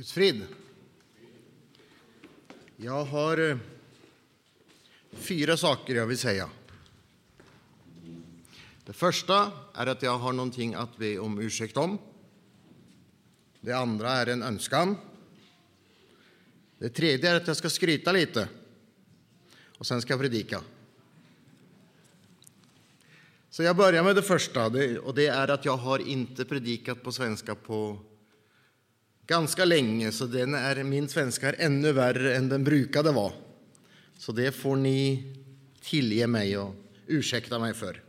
Guds frid. Jag har eh, fyra saker jag vill säga. Det första är att jag har någonting att be om ursäkt om. Det andra är en önskan. Det tredje är att jag ska skryta lite. Och sen ska jag predika. Så jag börjar med det första, och det är att jag har inte predikat på svenska på ganska länge, så den är, min svenska är ännu värre än den brukade vara. Så det får ni tillge mig och ursäkta mig för.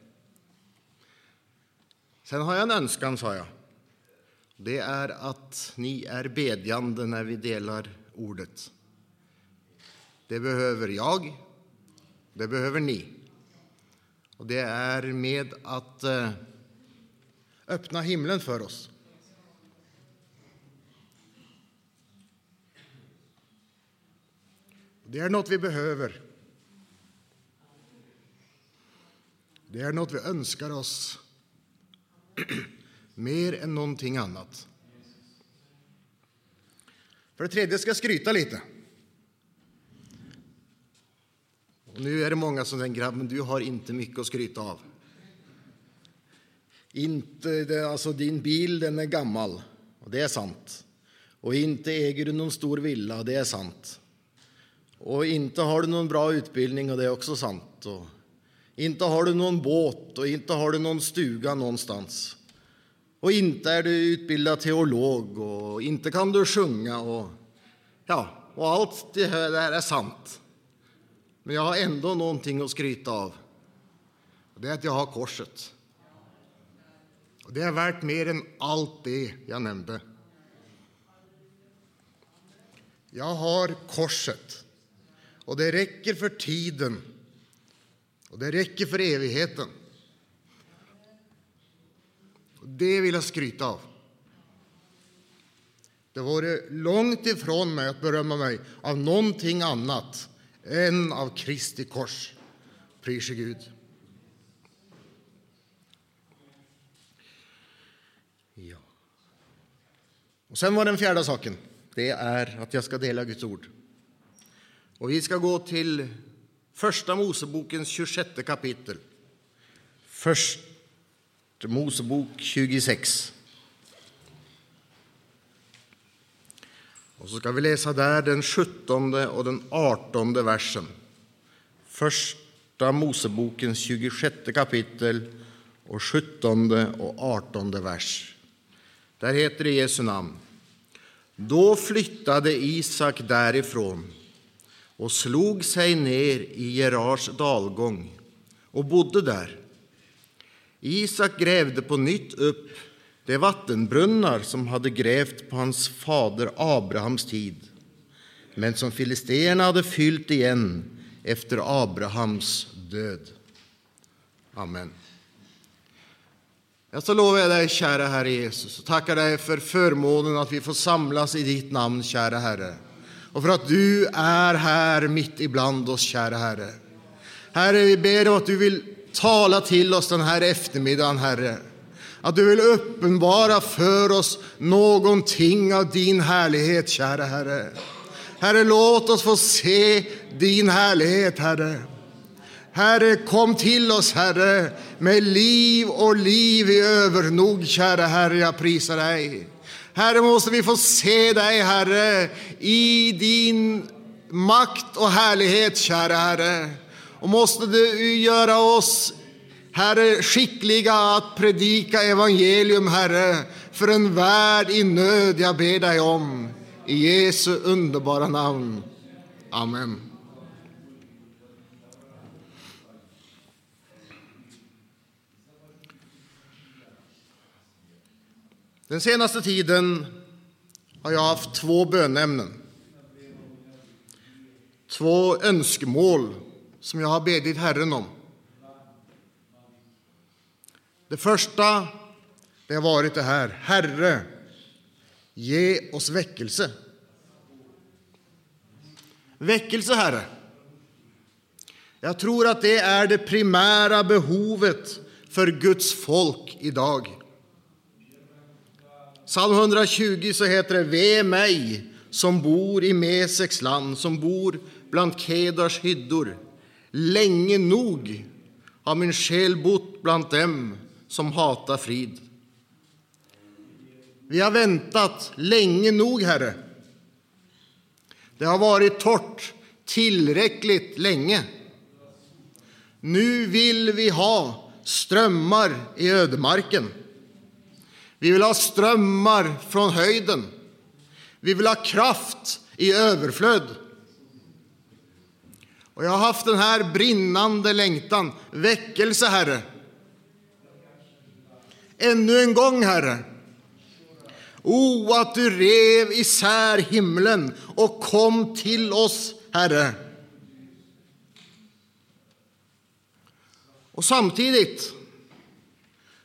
Sen har jag en önskan, sa jag. Det är att ni är bedjande när vi delar ordet. Det behöver jag, det behöver ni. Och det är med att eh, öppna himlen för oss. Det är något vi behöver. Det är något vi önskar oss mer än någonting annat. För det tredje ska jag skryta lite. Och nu är det många som tänker att du har inte mycket att skryta av. Inte, det, alltså din bil den är gammal, och det är sant. Och inte äger du någon stor villa, och det är sant. Och inte har du någon bra utbildning, och det är också sant. Och inte har du någon båt, och inte har du någon stuga någonstans. Och inte är du utbildad teolog, och inte kan du sjunga. Och, ja, och allt det här är sant. Men jag har ändå någonting att skryta av. Det är att jag har korset. Och det är värt mer än allt det jag nämnde. Jag har korset. Och det räcker för tiden. Och det räcker för evigheten. Det vill jag skryta av. Det vore långt ifrån mig att berömma mig av någonting annat än av Kristi kors. Prise Gud. Ja. Och sen var den fjärde saken. Det är att jag ska dela Guds ord. Och vi ska gå till Första Mosebokens 26 kapitel. Första Mosebok 26. Och så ska vi läsa där den 17 och den 18 versen. Första Mosebokens 26 kapitel och 17 och 18 vers. Där heter det i Jesu namn. Då flyttade Isak därifrån och slog sig ner i Gerars dalgång och bodde där. Isak grävde på nytt upp de vattenbrunnar som hade grävt på hans fader Abrahams tid, men som filisterna hade fyllt igen efter Abrahams död. Amen. Jag så lovar jag dig, kära Herre Jesus, och tackar dig för förmånen att vi får samlas i ditt namn, kära Herre, och för att du är här mitt ibland oss, kära Herre. Herre, vi ber om att du vill tala till oss den här eftermiddagen, Herre att du vill uppenbara för oss någonting av din härlighet, kära Herre. Herre, låt oss få se din härlighet, Herre. Herre, kom till oss, Herre, med liv och liv i övernog, kära Herre, jag prisar dig. Herre, måste vi få se dig, Herre, i din makt och härlighet, kära Herre. Och måste du göra oss Herre, skickliga att predika evangelium, Herre, för en värld i nöd, jag ber dig om. I Jesu underbara namn. Amen. Den senaste tiden har jag haft två bönämnen. Två önskemål som jag har bedit Herren om. Det första det har varit det här. Herre, ge oss väckelse. Väckelse, Herre. Jag tror att det är det primära behovet för Guds folk idag. Psalm 120 så heter det Ve mig som bor i Meseks land, som bor bland Kedars hyddor. Länge nog har min själ bott bland dem som hatar frid. Vi har väntat länge nog, Herre. Det har varit torrt tillräckligt länge. Nu vill vi ha strömmar i ödemarken. Vi vill ha strömmar från höjden. Vi vill ha kraft i överflöd. Och jag har haft den här brinnande längtan. Väckelse, Herre. Ännu en gång, Herre. O, att du rev isär himlen och kom till oss, Herre. Och samtidigt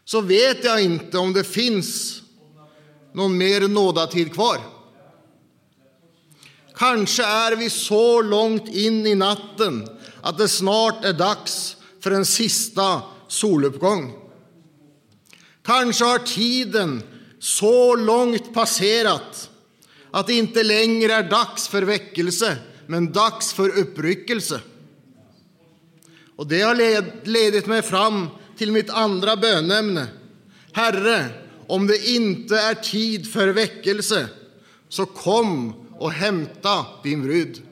så vet jag inte om det finns någon mer nådatid kvar. Kanske är vi så långt in i natten att det snart är dags för en sista soluppgång. Kanske har tiden så långt passerat att det inte längre är dags för väckelse, men dags för uppryckelse. Och det har ledit mig fram till mitt andra bönämne. Herre, om det inte är tid för väckelse, så kom och hämta din brud.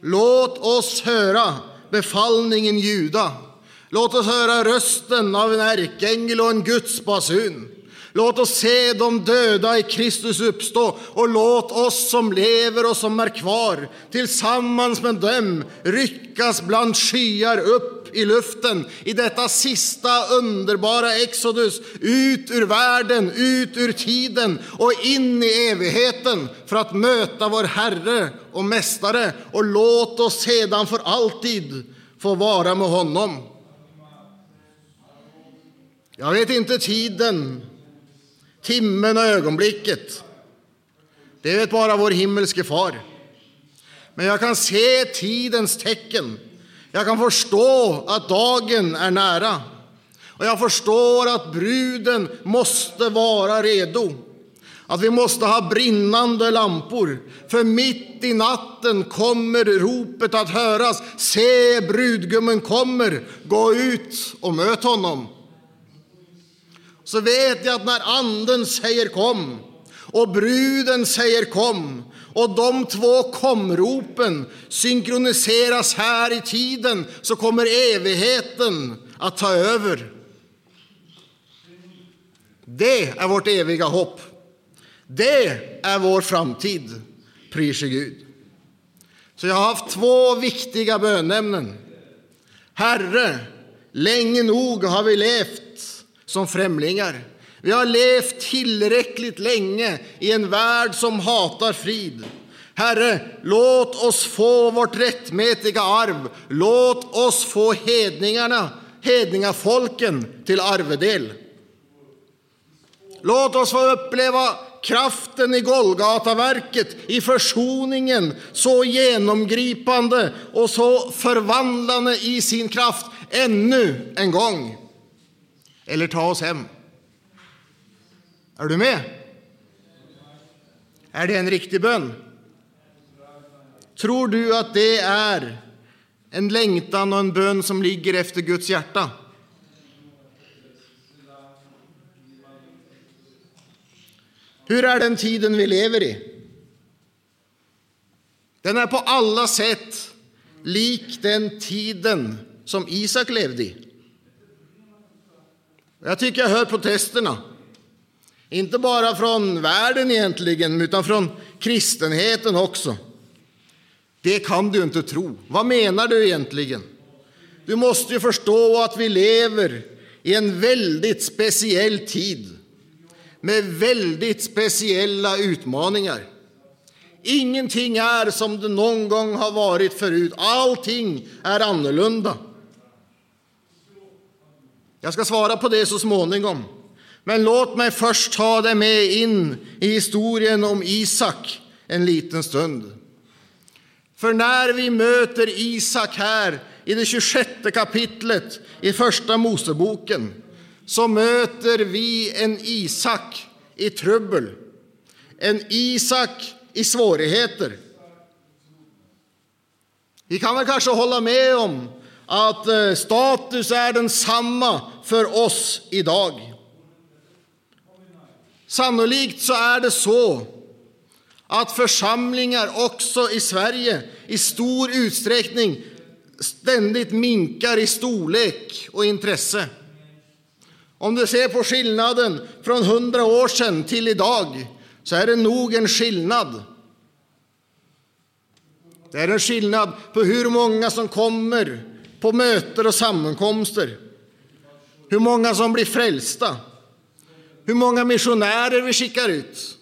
Låt oss höra befallningen ljuda. Låt oss höra rösten av en ärkeängel och en Guds basun. Låt oss se de döda i Kristus uppstå och låt oss som lever och som är kvar tillsammans med dem ryckas bland skyar upp i luften i detta sista underbara Exodus ut ur världen, ut ur tiden och in i evigheten för att möta vår Herre och Mästare och låt oss sedan för alltid få vara med honom. Jag vet inte tiden timmen och ögonblicket. Det vet bara vår himmelske far. Men jag kan se tidens tecken. Jag kan förstå att dagen är nära. Och jag förstår att bruden måste vara redo. Att vi måste ha brinnande lampor, för mitt i natten kommer ropet att höras. Se, brudgummen kommer, gå ut och möt honom så vet jag att när anden säger kom och bruden säger kom och de två komropen synkroniseras här i tiden så kommer evigheten att ta över. Det är vårt eviga hopp. Det är vår framtid. Pris Gud. Så jag har haft två viktiga bönämnen. Herre, länge nog har vi levt som främlingar. Vi har levt tillräckligt länge i en värld som hatar frid. Herre, låt oss få vårt rättmätiga arv. Låt oss få hedningarna, hedningafolken till arvedel. Låt oss få uppleva kraften i Golgataverket, i försoningen, så genomgripande och så förvandlande i sin kraft ännu en gång eller ta oss hem. Är du med? Är det en riktig bön? Tror du att det är en längtan och en bön som ligger efter Guds hjärta? Hur är den tiden vi lever i? Den är på alla sätt lik den tiden som Isak levde i. Jag tycker jag hör protesterna. Inte bara från världen egentligen, utan från kristenheten också. Det kan du inte tro. Vad menar du egentligen? Du måste ju förstå att vi lever i en väldigt speciell tid med väldigt speciella utmaningar. Ingenting är som det någon gång har varit förut. Allting är annorlunda. Jag ska svara på det så småningom. Men låt mig först ta dig med in i historien om Isak en liten stund. För när vi möter Isak här i det 26 kapitlet i Första Moseboken så möter vi en Isak i trubbel, en Isak i svårigheter. Vi kan väl kanske hålla med om att eh, status är densamma för oss idag. Sannolikt så är det så att församlingar också i Sverige i stor utsträckning ständigt minkar i storlek och intresse. Om du ser på skillnaden från hundra år sedan till idag så är det nog en skillnad. Det är en skillnad på hur många som kommer på möten och sammankomster, hur många som blir frälsta, hur många missionärer vi skickar ut,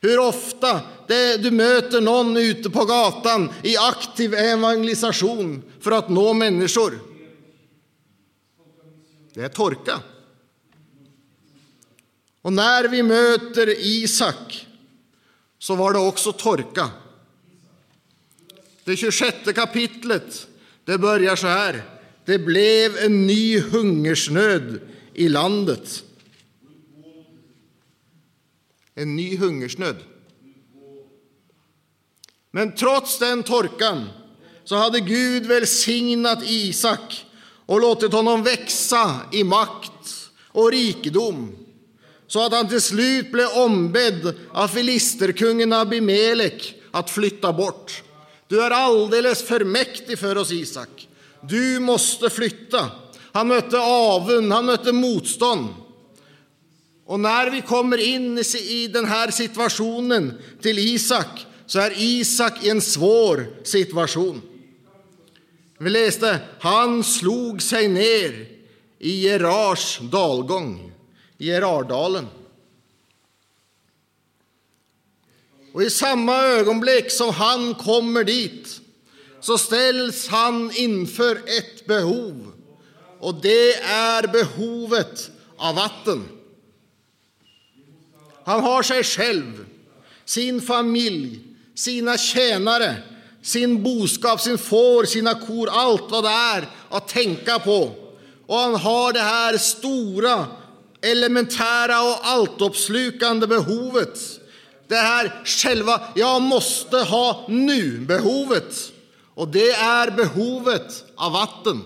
hur ofta det, du möter någon ute på gatan i aktiv evangelisation för att nå människor. Det är torka. Och när vi möter Isak så var det också torka. Det 26 kapitlet det börjar så här. Det blev en ny hungersnöd i landet. En ny hungersnöd. Men trots den torkan så hade Gud välsignat Isak och låtit honom växa i makt och rikedom så att han till slut blev ombedd av filisterkungen Abimelek att flytta bort. Du är alldeles för mäktig för oss, Isak. Du måste flytta. Han mötte avund, han mötte motstånd. Och när vi kommer in i den här situationen till Isak så är Isak i en svår situation. Vi läste, han slog sig ner i Gerars dalgång, i Gerardalen. Och i samma ögonblick som han kommer dit så ställs han inför ett behov. Och det är behovet av vatten. Han har sig själv, sin familj, sina tjänare, sin boskap, sin får, sina kor, allt vad det är att tänka på. Och han har det här stora, elementära och alltuppslukande behovet det här själva, jag måste ha nu-behovet. Och det är behovet av vatten.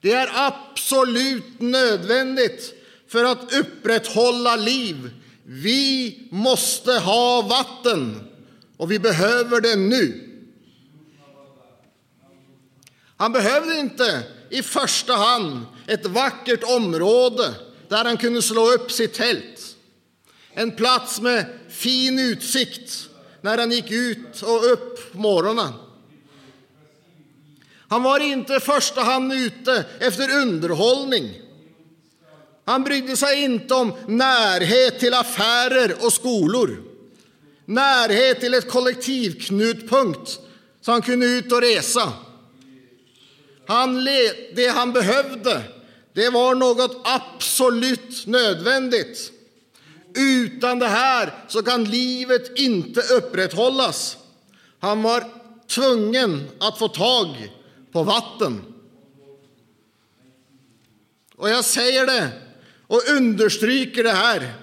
Det är absolut nödvändigt för att upprätthålla liv. Vi måste ha vatten och vi behöver det nu. Han behövde inte i första hand ett vackert område där han kunde slå upp sitt tält. En plats med fin utsikt när han gick ut och upp på morgonen. Han var inte i första hand ute efter underhållning. Han brydde sig inte om närhet till affärer och skolor, närhet till ett kollektivknutpunkt så han kunde ut och resa. Han, det han behövde, det var något absolut nödvändigt. Utan det här så kan livet inte upprätthållas. Han var tvungen att få tag på vatten. Och jag säger det och understryker det här,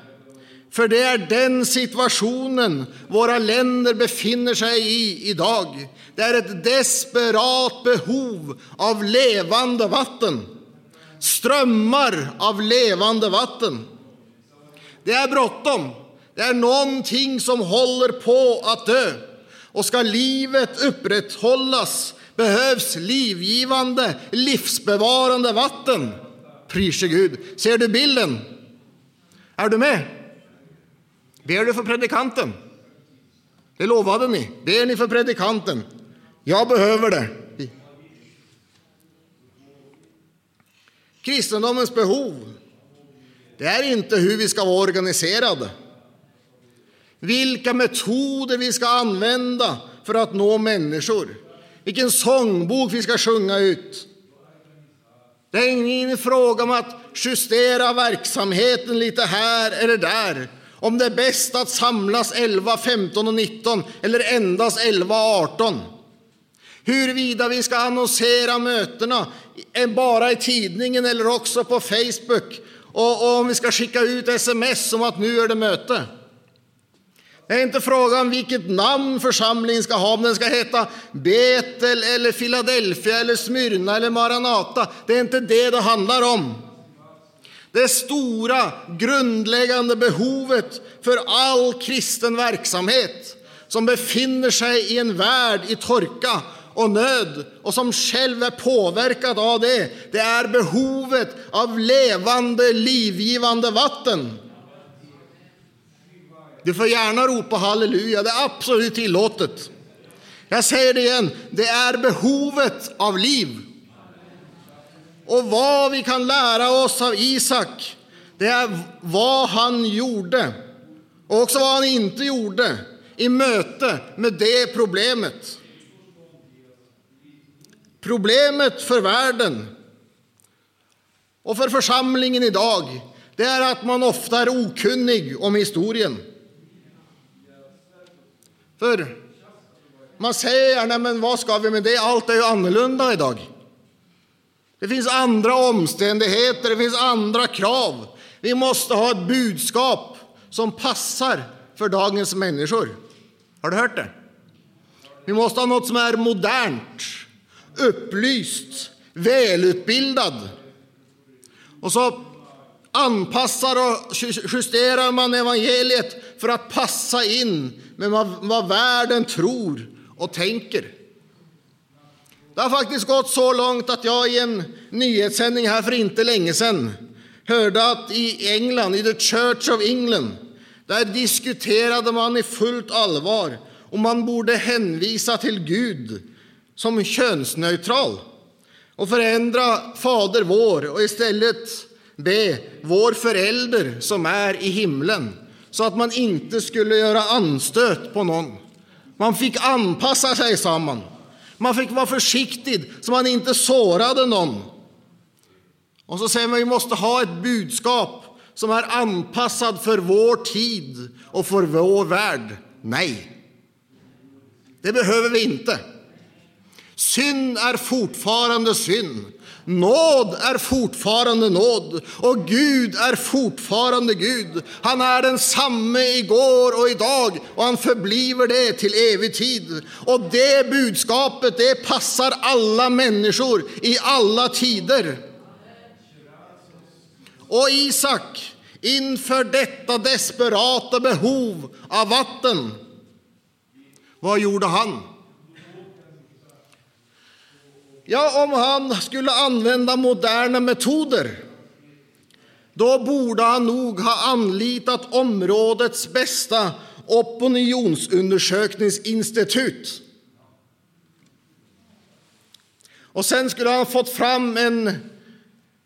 för det är den situationen våra länder befinner sig i idag. Det är ett desperat behov av levande vatten, strömmar av levande vatten. Det är bråttom. Det är någonting som håller på att dö. Och ska livet upprätthållas behövs livgivande, livsbevarande vatten. Prise Gud. Ser du bilden? Är du med? Ber du för predikanten? Det lovade ni. Ber ni för predikanten? Jag behöver det. Kristendomens behov det är inte hur vi ska vara organiserade, vilka metoder vi ska använda för att nå människor, vilken sångbok vi ska sjunga ut. Det är ingen fråga om att justera verksamheten lite här eller där, om det är bäst att samlas 11, 15 och 19 eller endast 11 och 18. Huruvida vi ska annonsera mötena bara i tidningen eller också på Facebook och, och om vi ska skicka ut sms om att nu är det möte. Det är inte frågan om vilket namn församlingen ska ha, om den ska heta Betel eller Philadelphia eller Smyrna eller Maranata. Det är inte det det handlar om. Det stora grundläggande behovet för all kristen verksamhet som befinner sig i en värld i torka och nöd och som själv är påverkad av det, det är behovet av levande, livgivande vatten. Du får gärna ropa halleluja, det är absolut tillåtet. Jag säger det igen, det är behovet av liv. Och vad vi kan lära oss av Isak, det är vad han gjorde och också vad han inte gjorde i möte med det problemet. Problemet för världen och för församlingen idag, det är att man ofta är okunnig om historien. För man säger gärna, men vad ska vi med det? Allt är ju annorlunda idag. Det finns andra omständigheter, det finns andra krav. Vi måste ha ett budskap som passar för dagens människor. Har du hört det? Vi måste ha något som är modernt, upplyst, välutbildad. Och så anpassar och justerar man evangeliet för att passa in med vad världen tror och tänker. Det har faktiskt gått så långt att jag i en nyhetssändning här för inte länge sedan hörde att i England, i The Church of England, där diskuterade man i fullt allvar om man borde hänvisa till Gud som könsneutral och förändra Fader vår och istället be vår förälder som är i himlen så att man inte skulle göra anstöt på någon. Man fick anpassa sig, sa man. Man fick vara försiktig så man inte sårade någon. Och så säger man vi måste ha ett budskap som är anpassad för vår tid och för vår värld. Nej, det behöver vi inte. Synd är fortfarande synd. Nåd är fortfarande nåd och Gud är fortfarande Gud. Han är densamme igår och idag och han förbliver det till evig tid. Och det budskapet, det passar alla människor i alla tider. Och Isak, inför detta desperata behov av vatten, vad gjorde han? Ja, om han skulle använda moderna metoder, då borde han nog ha anlitat områdets bästa opinionsundersökningsinstitut. Och sen skulle han fått fram en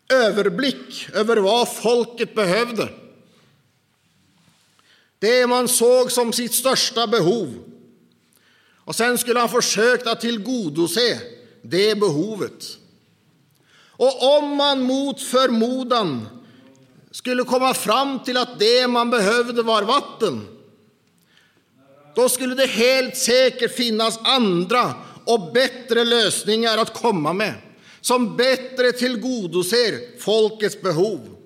överblick över vad folket behövde. Det man såg som sitt största behov. Och sen skulle han försökt att tillgodose det behovet. Och om man mot förmodan skulle komma fram till att det man behövde var vatten, då skulle det helt säkert finnas andra och bättre lösningar att komma med som bättre tillgodoser folkets behov.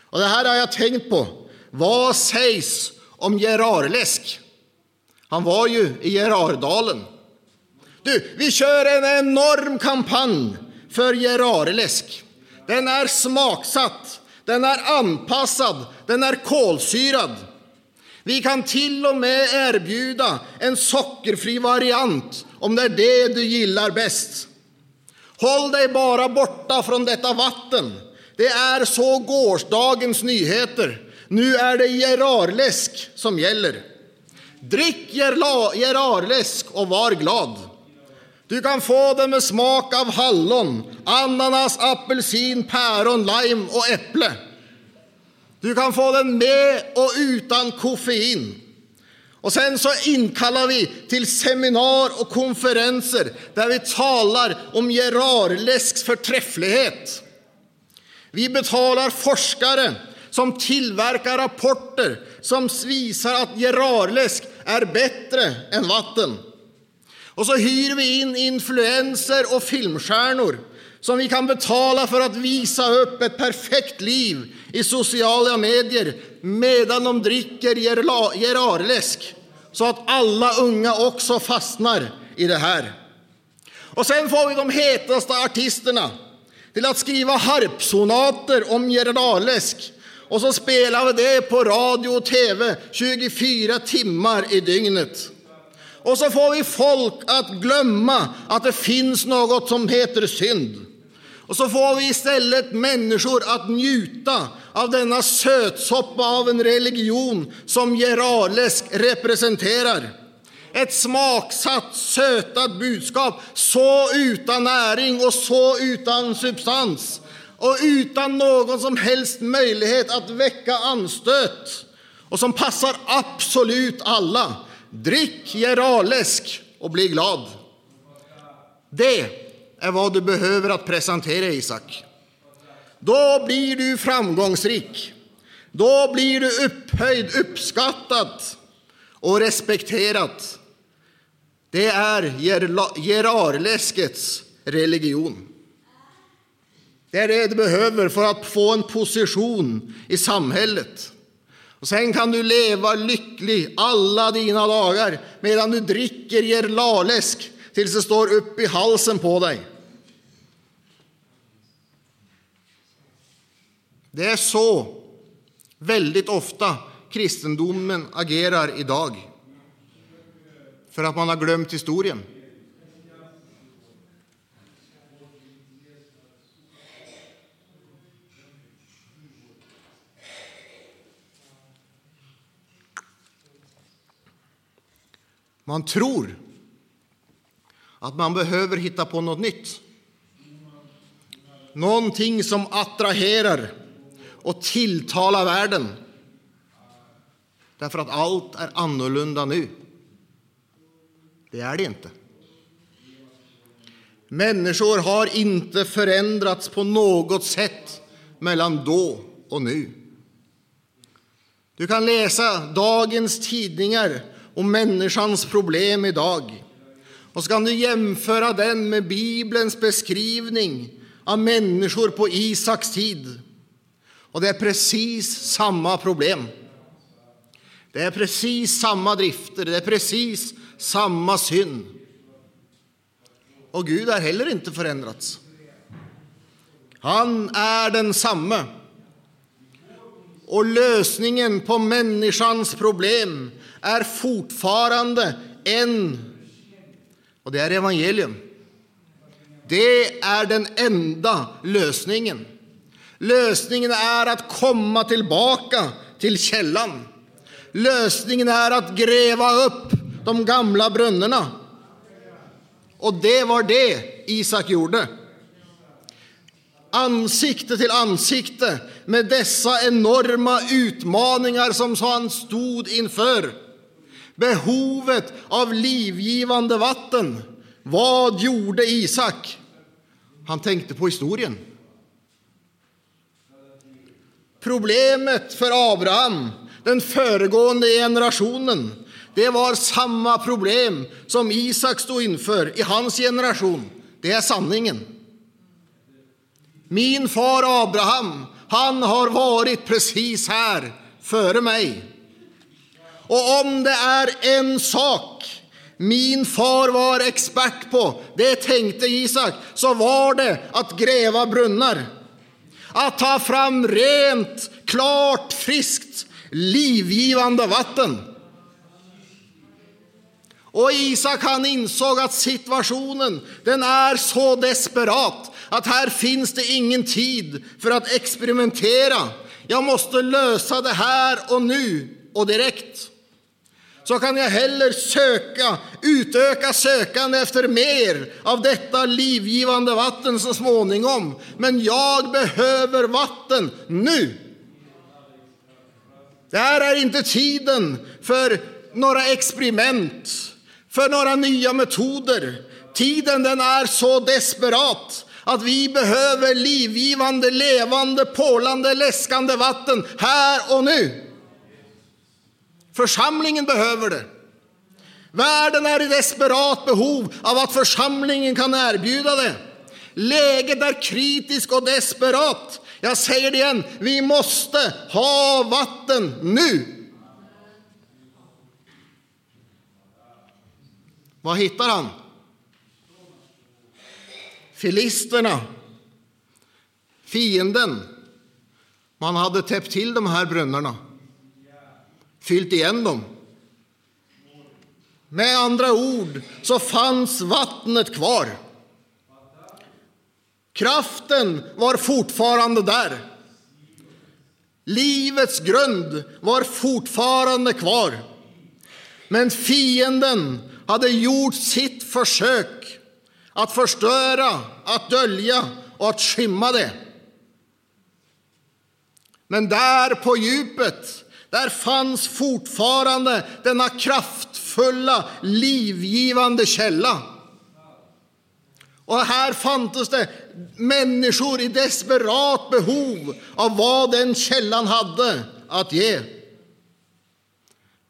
Och det här har jag tänkt på. Vad sägs om Gerarläsk? Han var ju i Gerardalen. Du, vi kör en enorm kampanj för Gerarläsk. Den är smaksatt, den är anpassad, den är kolsyrad. Vi kan till och med erbjuda en sockerfri variant om det är det du gillar bäst. Håll dig bara borta från detta vatten. Det är så gårdagens nyheter. Nu är det Gerarläsk som gäller. Drick Gerarläsk och var glad. Du kan få den med smak av hallon, ananas, apelsin, päron, lime och äpple. Du kan få den med och utan koffein. Och sen så inkallar vi till seminar och konferenser där vi talar om Gerardläsks förträfflighet. Vi betalar forskare som tillverkar rapporter som visar att Gerardläsk är bättre än vatten. Och så hyr vi in influenser och filmstjärnor som vi kan betala för att visa upp ett perfekt liv i sociala medier medan de dricker Gerardläsk, så att alla unga också fastnar i det här. Och sen får vi de hetaste artisterna till att skriva harpsonater om Gerardläsk och så spelar vi det på radio och tv 24 timmar i dygnet. Och så får vi folk att glömma att det finns något som heter synd. Och så får vi istället människor att njuta av denna sötsoppa av en religion som Geralesk representerar. Ett smaksatt, sötat budskap, så utan näring och så utan substans och utan någon som helst möjlighet att väcka anstöt och som passar absolut alla. Drick gerardläsk och bli glad. Det är vad du behöver att presentera, Isak. Då blir du framgångsrik. Då blir du upphöjd, uppskattad och respekterad. Det är gerardläskets religion. Det är det du behöver för att få en position i samhället. Och sen kan du leva lycklig alla dina dagar medan du dricker gerlarläsk tills det står upp i halsen på dig. Det är så väldigt ofta kristendomen agerar idag. För att man har glömt historien. Man tror att man behöver hitta på något nytt. Någonting som attraherar och tilltalar världen. Därför att allt är annorlunda nu. Det är det inte. Människor har inte förändrats på något sätt mellan då och nu. Du kan läsa dagens tidningar om människans problem idag. Och så kan du jämföra den med Bibelns beskrivning av människor på Isaks tid. Och det är precis samma problem. Det är precis samma drifter, det är precis samma synd. Och Gud har heller inte förändrats. Han är densamme. Och lösningen på människans problem är fortfarande en, och det är evangelium. Det är den enda lösningen. Lösningen är att komma tillbaka till källan. Lösningen är att gräva upp de gamla brunnarna. Och det var det Isak gjorde. Ansikte till ansikte med dessa enorma utmaningar som han stod inför behovet av livgivande vatten. Vad gjorde Isak? Han tänkte på historien. Problemet för Abraham, den föregående generationen, det var samma problem som Isak stod inför i hans generation. Det är sanningen. Min far Abraham, han har varit precis här före mig. Och om det är en sak min far var expert på, det tänkte Isak, så var det att gräva brunnar. Att ta fram rent, klart, friskt, livgivande vatten. Och Isak han insåg att situationen den är så desperat att här finns det ingen tid för att experimentera. Jag måste lösa det här och nu och direkt så kan jag heller söka, utöka sökande efter mer av detta livgivande vatten så småningom. Men jag behöver vatten nu. Det här är inte tiden för några experiment, för några nya metoder. Tiden den är så desperat att vi behöver livgivande, levande, pålande, läskande vatten här och nu. Församlingen behöver det. Världen är i desperat behov av att församlingen kan erbjuda det. Läget är kritiskt och desperat. Jag säger det igen, vi måste ha vatten nu. Vad hittar han? Filisterna, fienden. Man hade täppt till de här brunnarna, fyllt igen dem. Med andra ord så fanns vattnet kvar. Kraften var fortfarande där. Livets grund var fortfarande kvar. Men fienden hade gjort sitt försök att förstöra, att dölja och att skymma det. Men där på djupet, där fanns fortfarande denna kraftfulla, livgivande källa. Och här fanns det människor i desperat behov av vad den källan hade att ge.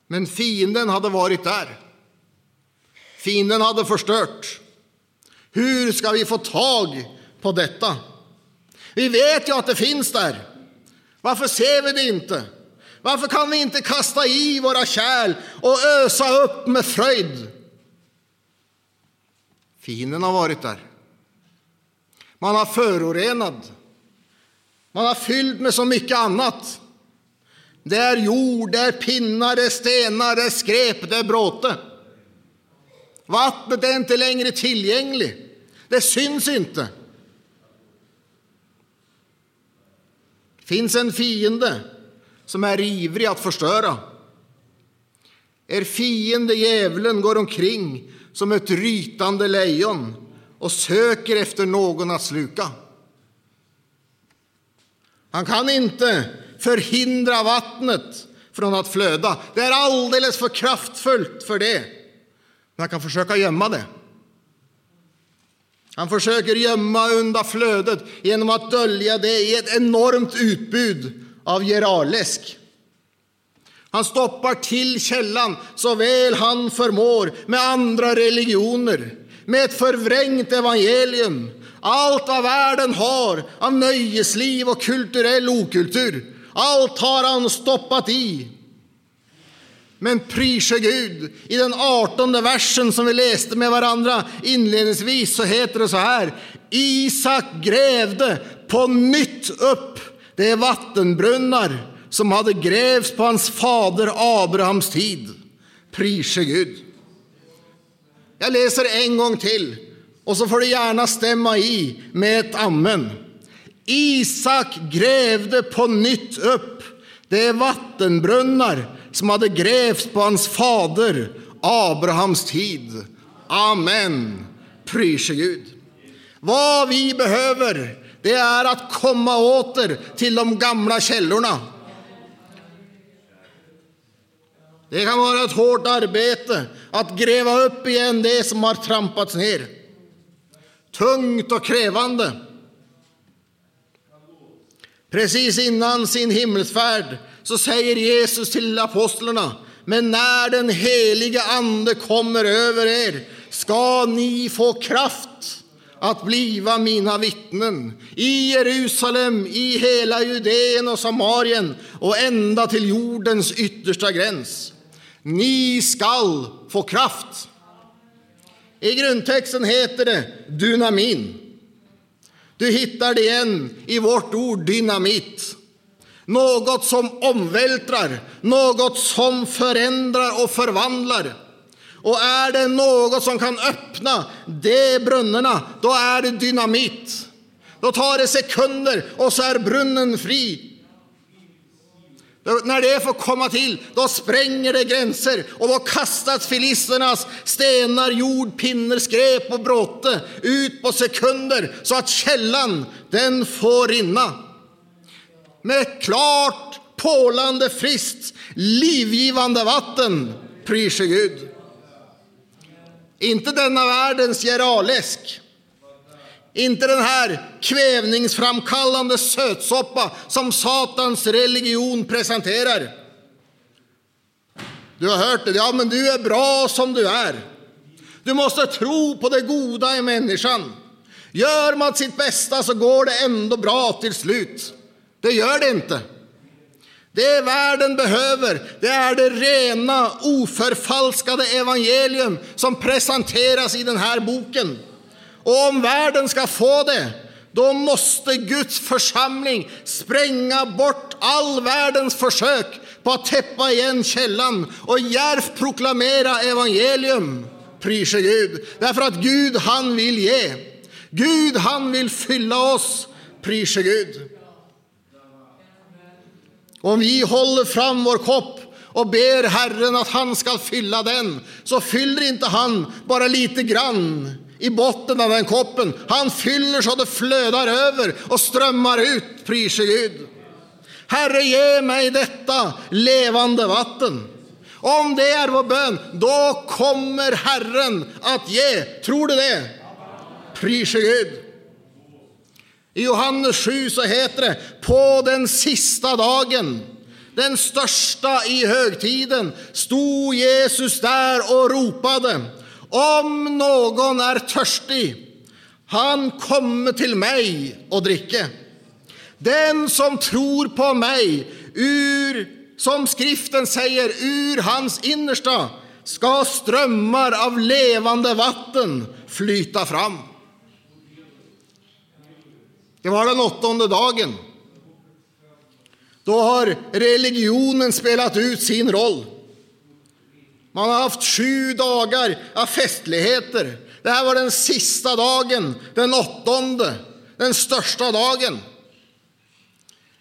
Men fienden hade varit där. Fienden hade förstört. Hur ska vi få tag på detta? Vi vet ju att det finns där. Varför ser vi det inte? Varför kan vi inte kasta i våra kärl och ösa upp med fröjd? Fienden har varit där. Man har förorenat. Man har fyllt med så mycket annat. Det är jord, det är pinnar, det är stenar, det är skräp, det är bråte. Vattnet är inte längre tillgängligt. Det syns inte. Det finns en fiende som är ivrig att förstöra. Er fiende djävulen går omkring som ett rytande lejon och söker efter någon att sluka. Han kan inte förhindra vattnet från att flöda. Det är alldeles för kraftfullt för det. Men han kan försöka gömma det. Han försöker gömma undan flödet genom att dölja det i ett enormt utbud av gerarläsk. Han stoppar till källan så väl han förmår med andra religioner, med ett förvrängt evangelium. Allt vad världen har av nöjesliv och kulturell okultur, allt har han stoppat i men prise Gud, i den artonde versen som vi läste med varandra inledningsvis så heter det så här. Isak grävde på nytt upp de vattenbrunnar som hade grävts på hans fader Abrahams tid. Prise Gud. Jag läser en gång till och så får du gärna stämma i med ett amen. Isak grävde på nytt upp de vattenbrunnar som hade grävts på hans fader Abrahams tid. Amen. Prise Gud. Vad vi behöver, det är att komma åter till de gamla källorna. Det kan vara ett hårt arbete att gräva upp igen det som har trampats ner. Tungt och krävande. Precis innan sin himmelsfärd så säger Jesus till apostlarna, men när den heliga ande kommer över er ska ni få kraft att bliva mina vittnen i Jerusalem, i hela Judeen och Samarien och ända till jordens yttersta gräns. Ni skall få kraft. I grundtexten heter det dynamin. Du hittar det igen i vårt ord dynamit. Något som omvältrar, något som förändrar och förvandlar. Och är det något som kan öppna de brunnarna, då är det dynamit. Då tar det sekunder och så är brunnen fri. När det får komma till, då spränger det gränser och då kastas filisternas stenar, jord, pinnar, skräp och bråte ut på sekunder så att källan, den får rinna med klart, pålande, friskt, livgivande vatten. pryser Gud. Inte denna världens gerarläsk. Inte den här kvävningsframkallande sötsoppa som Satans religion presenterar. Du har hört det, ja men du är bra som du är. Du måste tro på det goda i människan. Gör man sitt bästa så går det ändå bra till slut. Det gör det inte. Det världen behöver, det är det rena, oförfalskade evangelium som presenteras i den här boken. Och om världen ska få det, då måste Guds församling spränga bort all världens försök på att täppa igen källan och djärvt proklamera evangelium. Prise Gud, därför att Gud han vill ge. Gud han vill fylla oss. Prise Gud. Om vi håller fram vår kopp och ber Herren att han ska fylla den, så fyller inte han bara lite grann i botten av den koppen. Han fyller så det flödar över och strömmar ut, prise Gud. Herre, ge mig detta levande vatten. Om det är vår bön, då kommer Herren att ge. Tror du det? Prise Gud. I Johannes 7 så heter det, på den sista dagen, den största i högtiden, stod Jesus där och ropade, om någon är törstig, han kommer till mig och dricke. Den som tror på mig, ur, som skriften säger, ur hans innersta ska strömmar av levande vatten flyta fram. Det var den åttonde dagen. Då har religionen spelat ut sin roll. Man har haft sju dagar av festligheter. Det här var den sista dagen, den åttonde, den största dagen.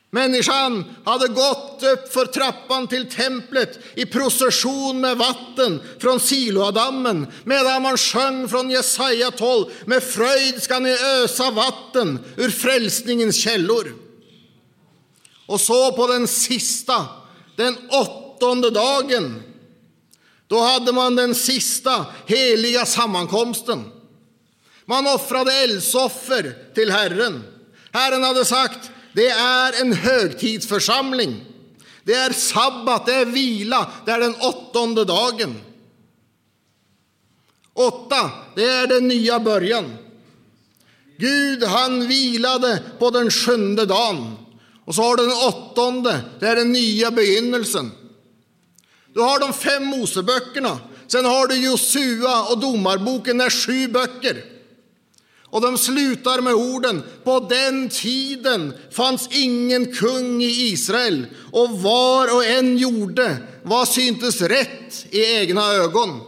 Människan hade gått upp för trappan till templet i procession med vatten från Siloadammen medan man sjöng från Jesaja 12 med fröjd ska ni ösa vatten ur frälsningens källor. Och så på den sista, den åttonde dagen, då hade man den sista heliga sammankomsten. Man offrade eldsoffer till Herren. Herren hade sagt det är en högtidsförsamling. Det är sabbat, det är vila, det är den åttonde dagen. Åtta, det är den nya början. Gud, han vilade på den sjunde dagen. Och så har du den åttonde, det är den nya begynnelsen. Du har de fem Moseböckerna, sen har du Josua och Domarboken, det är sju böcker. Och de slutar med orden På den tiden fanns ingen kung i Israel och var och en gjorde vad syntes rätt i egna ögon.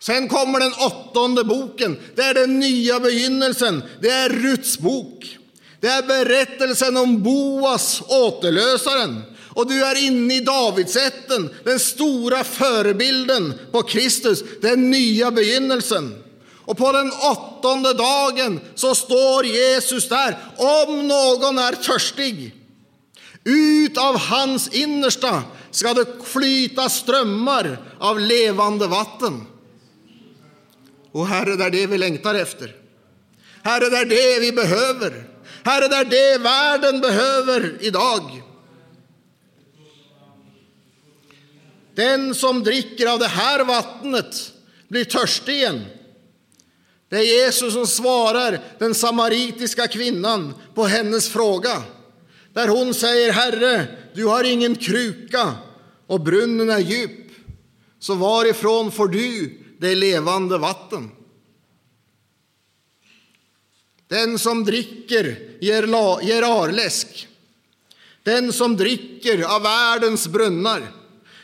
Sen kommer den åttonde boken. Det är den nya begynnelsen. Det är Ruts bok. Det är berättelsen om Boas, återlösaren. Och du är inne i Davidsätten, den stora förebilden på Kristus, den nya begynnelsen. Och på den åttonde dagen så står Jesus där. Om någon är törstig, ut av hans innersta ska det flyta strömmar av levande vatten. Och Herre, det är det vi längtar efter. Herre, det är det vi behöver. Herre, det är det världen behöver idag. Den som dricker av det här vattnet blir törstig igen. Det är Jesus som svarar den samaritiska kvinnan på hennes fråga. Där hon säger, Herre, du har ingen kruka och brunnen är djup. Så varifrån får du det levande vatten? Den som dricker ger, ger arläsk. Den som dricker av världens brunnar.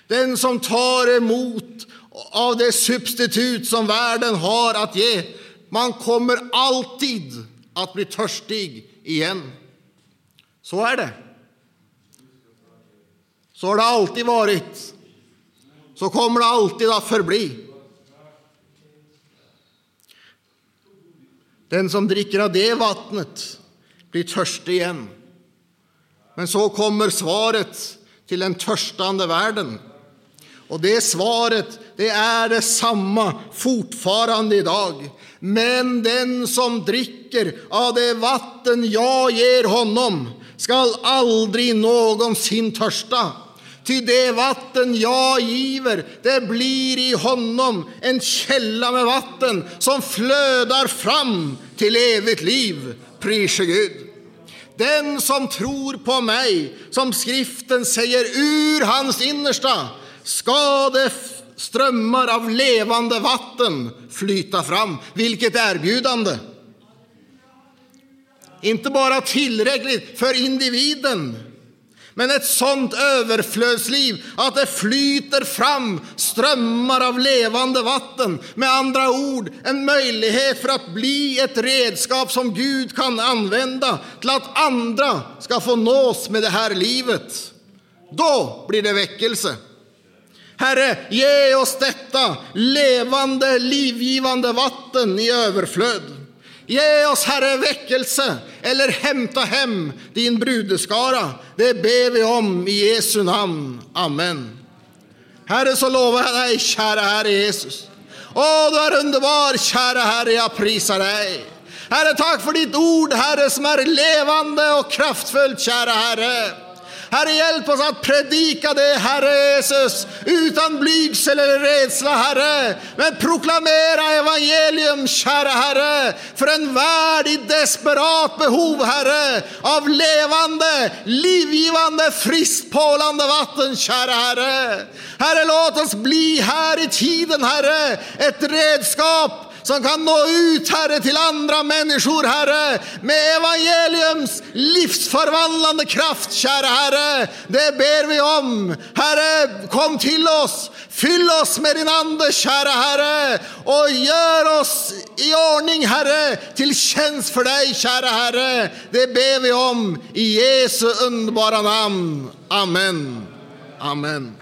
Den som tar emot av det substitut som världen har att ge man kommer alltid att bli törstig igen. Så är det. Så har det alltid varit. Så kommer det alltid att förbli. Den som dricker av det vattnet blir törstig igen. Men så kommer svaret till den törstande världen. Och det svaret, det är detsamma fortfarande idag. Men den som dricker av det vatten jag ger honom skall aldrig någonsin törsta. Ty det vatten jag giver, det blir i honom en källa med vatten som flödar fram till evigt liv. Prise Gud. Den som tror på mig, som skriften säger, ur hans innersta ska det strömmar av levande vatten flyta fram. Vilket erbjudande! Inte bara tillräckligt för individen, men ett sånt överflödsliv att det flyter fram strömmar av levande vatten. Med andra ord, en möjlighet för att bli ett redskap som Gud kan använda till att andra ska få nås med det här livet. Då blir det väckelse. Herre, ge oss detta levande, livgivande vatten i överflöd. Ge oss, Herre, väckelse eller hämta hem din brudeskara. Det ber vi om i Jesu namn. Amen. Herre, så lovar jag dig, kära Herre Jesus. Åh, du är underbar, kära Herre, jag prisar dig. Herre, tack för ditt ord, Herre, som är levande och kraftfullt, kära Herre. Herre, hjälp oss att predika det, Herre Jesus, utan blygsel eller rädsla, Herre. Men proklamera evangelium, kära Herre, för en värld i desperat behov, Herre, av levande, livgivande, friskt pålande vatten, kära Herre. Herre, låt oss bli här i tiden, Herre, ett redskap som kan nå ut, Herre, till andra människor, Herre, med evangeliums livsförvandlande kraft, kära Herre. Det ber vi om. Herre, kom till oss. Fyll oss med din Ande, kära Herre, och gör oss i ordning, Herre, till tjänst för dig, kära Herre. Det ber vi om i Jesu underbara namn. Amen. Amen.